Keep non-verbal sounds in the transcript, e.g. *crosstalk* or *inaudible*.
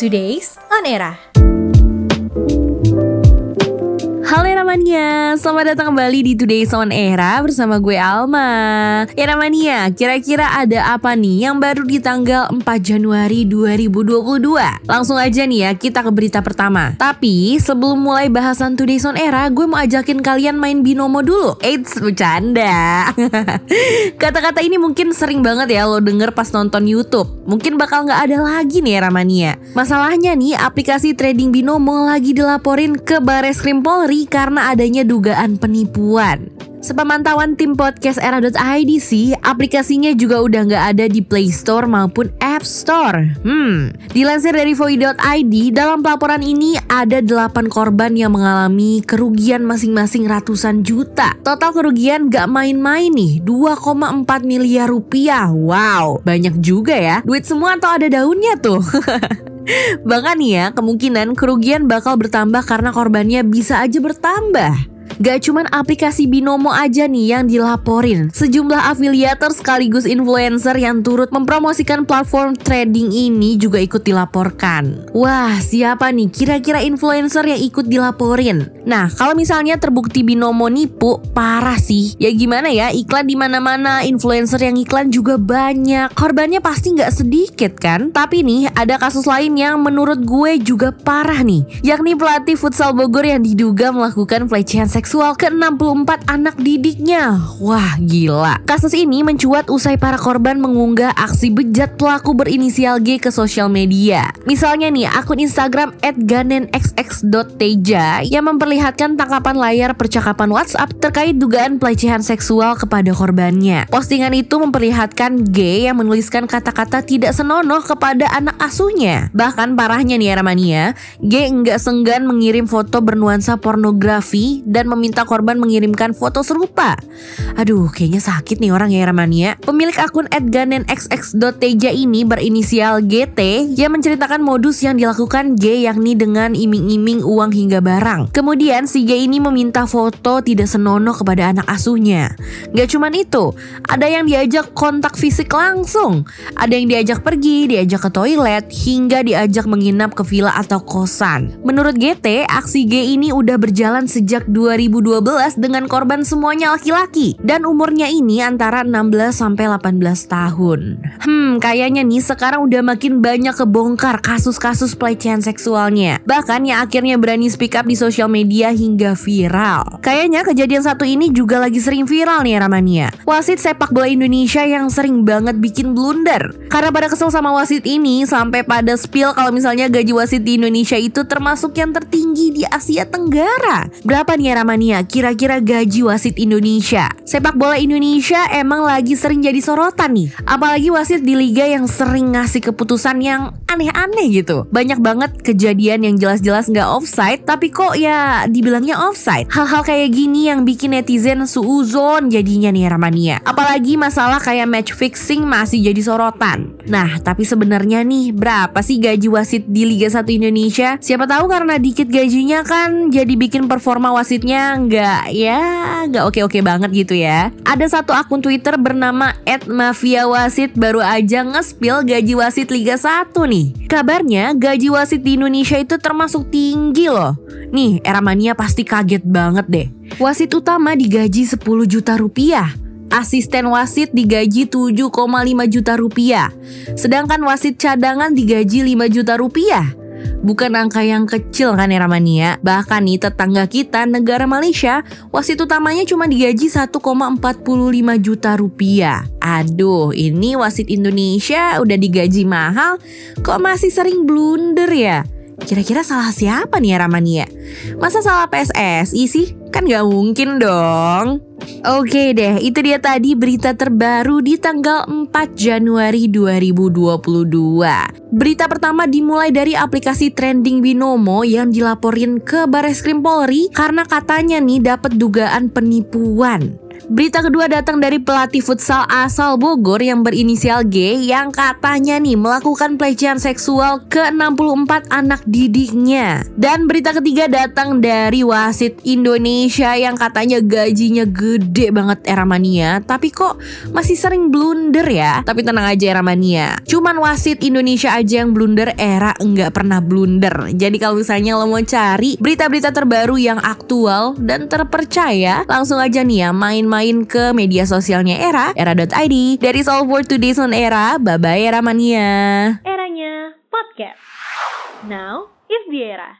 Today's On Era. Halo Eramania, selamat datang kembali di Today's On Era bersama gue Alma. Eramania, kira-kira ada apa nih yang baru di tanggal 4 Januari 2022? Langsung aja nih ya, kita ke berita pertama. Tapi sebelum mulai bahasan Today's On Era, gue mau ajakin kalian main binomo dulu. Eits, bercanda. *laughs* Kata-kata ini mungkin sering banget ya lo denger pas nonton Youtube. Mungkin bakal nggak ada lagi nih Eramania Masalahnya nih, aplikasi trading binomo lagi dilaporin ke Bares Krim Polri karena adanya dugaan penipuan. Sepemantauan tim podcast era.id sih, aplikasinya juga udah nggak ada di Play Store maupun App Store. Hmm, dilansir dari Voi.id, dalam pelaporan ini ada 8 korban yang mengalami kerugian masing-masing ratusan juta. Total kerugian gak main-main nih, 2,4 miliar rupiah. Wow, banyak juga ya. Duit semua atau ada daunnya tuh. *laughs* Bahkan ya, kemungkinan kerugian bakal bertambah karena korbannya bisa aja bertambah. Gak cuman aplikasi Binomo aja nih yang dilaporin. Sejumlah afiliator sekaligus influencer yang turut mempromosikan platform trading ini juga ikut dilaporkan. Wah, siapa nih kira-kira influencer yang ikut dilaporin? Nah, kalau misalnya terbukti Binomo nipu, parah sih. Ya gimana ya, iklan di mana-mana, influencer yang iklan juga banyak. Korbannya pasti nggak sedikit kan? Tapi nih, ada kasus lain yang menurut gue juga parah nih, yakni pelatih futsal Bogor yang diduga melakukan pelecehan seksual seksual ke-64 anak didiknya. Wah, gila. Kasus ini mencuat usai para korban mengunggah aksi bejat pelaku berinisial G ke sosial media. Misalnya nih, akun Instagram @ganenxx.teja yang memperlihatkan tangkapan layar percakapan WhatsApp terkait dugaan pelecehan seksual kepada korbannya. Postingan itu memperlihatkan G yang menuliskan kata-kata tidak senonoh kepada anak asuhnya. Bahkan parahnya nih Ramania, G enggak senggan mengirim foto bernuansa pornografi dan mem meminta korban mengirimkan foto serupa. Aduh, kayaknya sakit nih orang ya Ramania. Pemilik akun @ganenxx.teja ini berinisial GT yang menceritakan modus yang dilakukan G yakni dengan iming-iming uang hingga barang. Kemudian si G ini meminta foto tidak senonoh kepada anak asuhnya. Gak cuman itu, ada yang diajak kontak fisik langsung, ada yang diajak pergi, diajak ke toilet, hingga diajak menginap ke villa atau kosan. Menurut GT, aksi G ini udah berjalan sejak 2000 2012 dengan korban semuanya laki-laki dan umurnya ini antara 16 sampai 18 tahun. Hmm, kayaknya nih sekarang udah makin banyak kebongkar kasus-kasus pelecehan seksualnya. Bahkan yang akhirnya berani speak up di sosial media hingga viral. Kayaknya kejadian satu ini juga lagi sering viral nih Ramania. Wasit sepak bola Indonesia yang sering banget bikin blunder. Karena pada kesel sama wasit ini sampai pada spill kalau misalnya gaji wasit di Indonesia itu termasuk yang tertinggi di Asia Tenggara. Berapa nih Ramania? Mania, kira-kira gaji wasit Indonesia. Sepak bola Indonesia emang lagi sering jadi sorotan nih. Apalagi wasit di liga yang sering ngasih keputusan yang aneh-aneh gitu. Banyak banget kejadian yang jelas-jelas nggak offside, tapi kok ya dibilangnya offside. Hal-hal kayak gini yang bikin netizen suuzon jadinya nih Ramania. Apalagi masalah kayak match fixing masih jadi sorotan. Nah, tapi sebenarnya nih berapa sih gaji wasit di Liga 1 Indonesia? Siapa tahu karena dikit gajinya kan jadi bikin performa wasitnya nggak ya nggak oke-oke banget gitu ya. Ada satu akun Twitter bernama @mafiawasit baru aja ngespil gaji wasit Liga 1 nih. Kabarnya gaji wasit di Indonesia itu termasuk tinggi loh. Nih, era mania pasti kaget banget deh. Wasit utama digaji 10 juta rupiah. Asisten wasit digaji 7,5 juta rupiah. Sedangkan wasit cadangan digaji 5 juta rupiah. Bukan angka yang kecil kan ya Ramania? Bahkan nih tetangga kita negara Malaysia wasit utamanya cuma digaji 1,45 juta rupiah. Aduh, ini wasit Indonesia udah digaji mahal, kok masih sering blunder ya? Kira-kira salah siapa nih ya Ramania? Masa salah PSSI sih? Kan gak mungkin dong. Oke deh, itu dia tadi berita terbaru di tanggal 4 Januari 2022. Berita pertama dimulai dari aplikasi trending Binomo yang dilaporin ke Baris Krim Polri karena katanya nih dapat dugaan penipuan. Berita kedua datang dari pelatih futsal asal Bogor yang berinisial G yang katanya nih melakukan pelecehan seksual ke 64 anak didiknya. Dan berita ketiga datang dari wasit Indonesia yang katanya gajinya gede banget era mania, tapi kok masih sering blunder ya? Tapi tenang aja era mania. Cuman wasit Indonesia aja yang blunder, era enggak pernah blunder. Jadi kalau misalnya lo mau cari berita-berita terbaru yang aktual dan terpercaya, langsung aja nih ya main-main ke media sosialnya era, era.id. Dari all for today's on era, bye-bye era mania. Eranya podcast. Now is the era.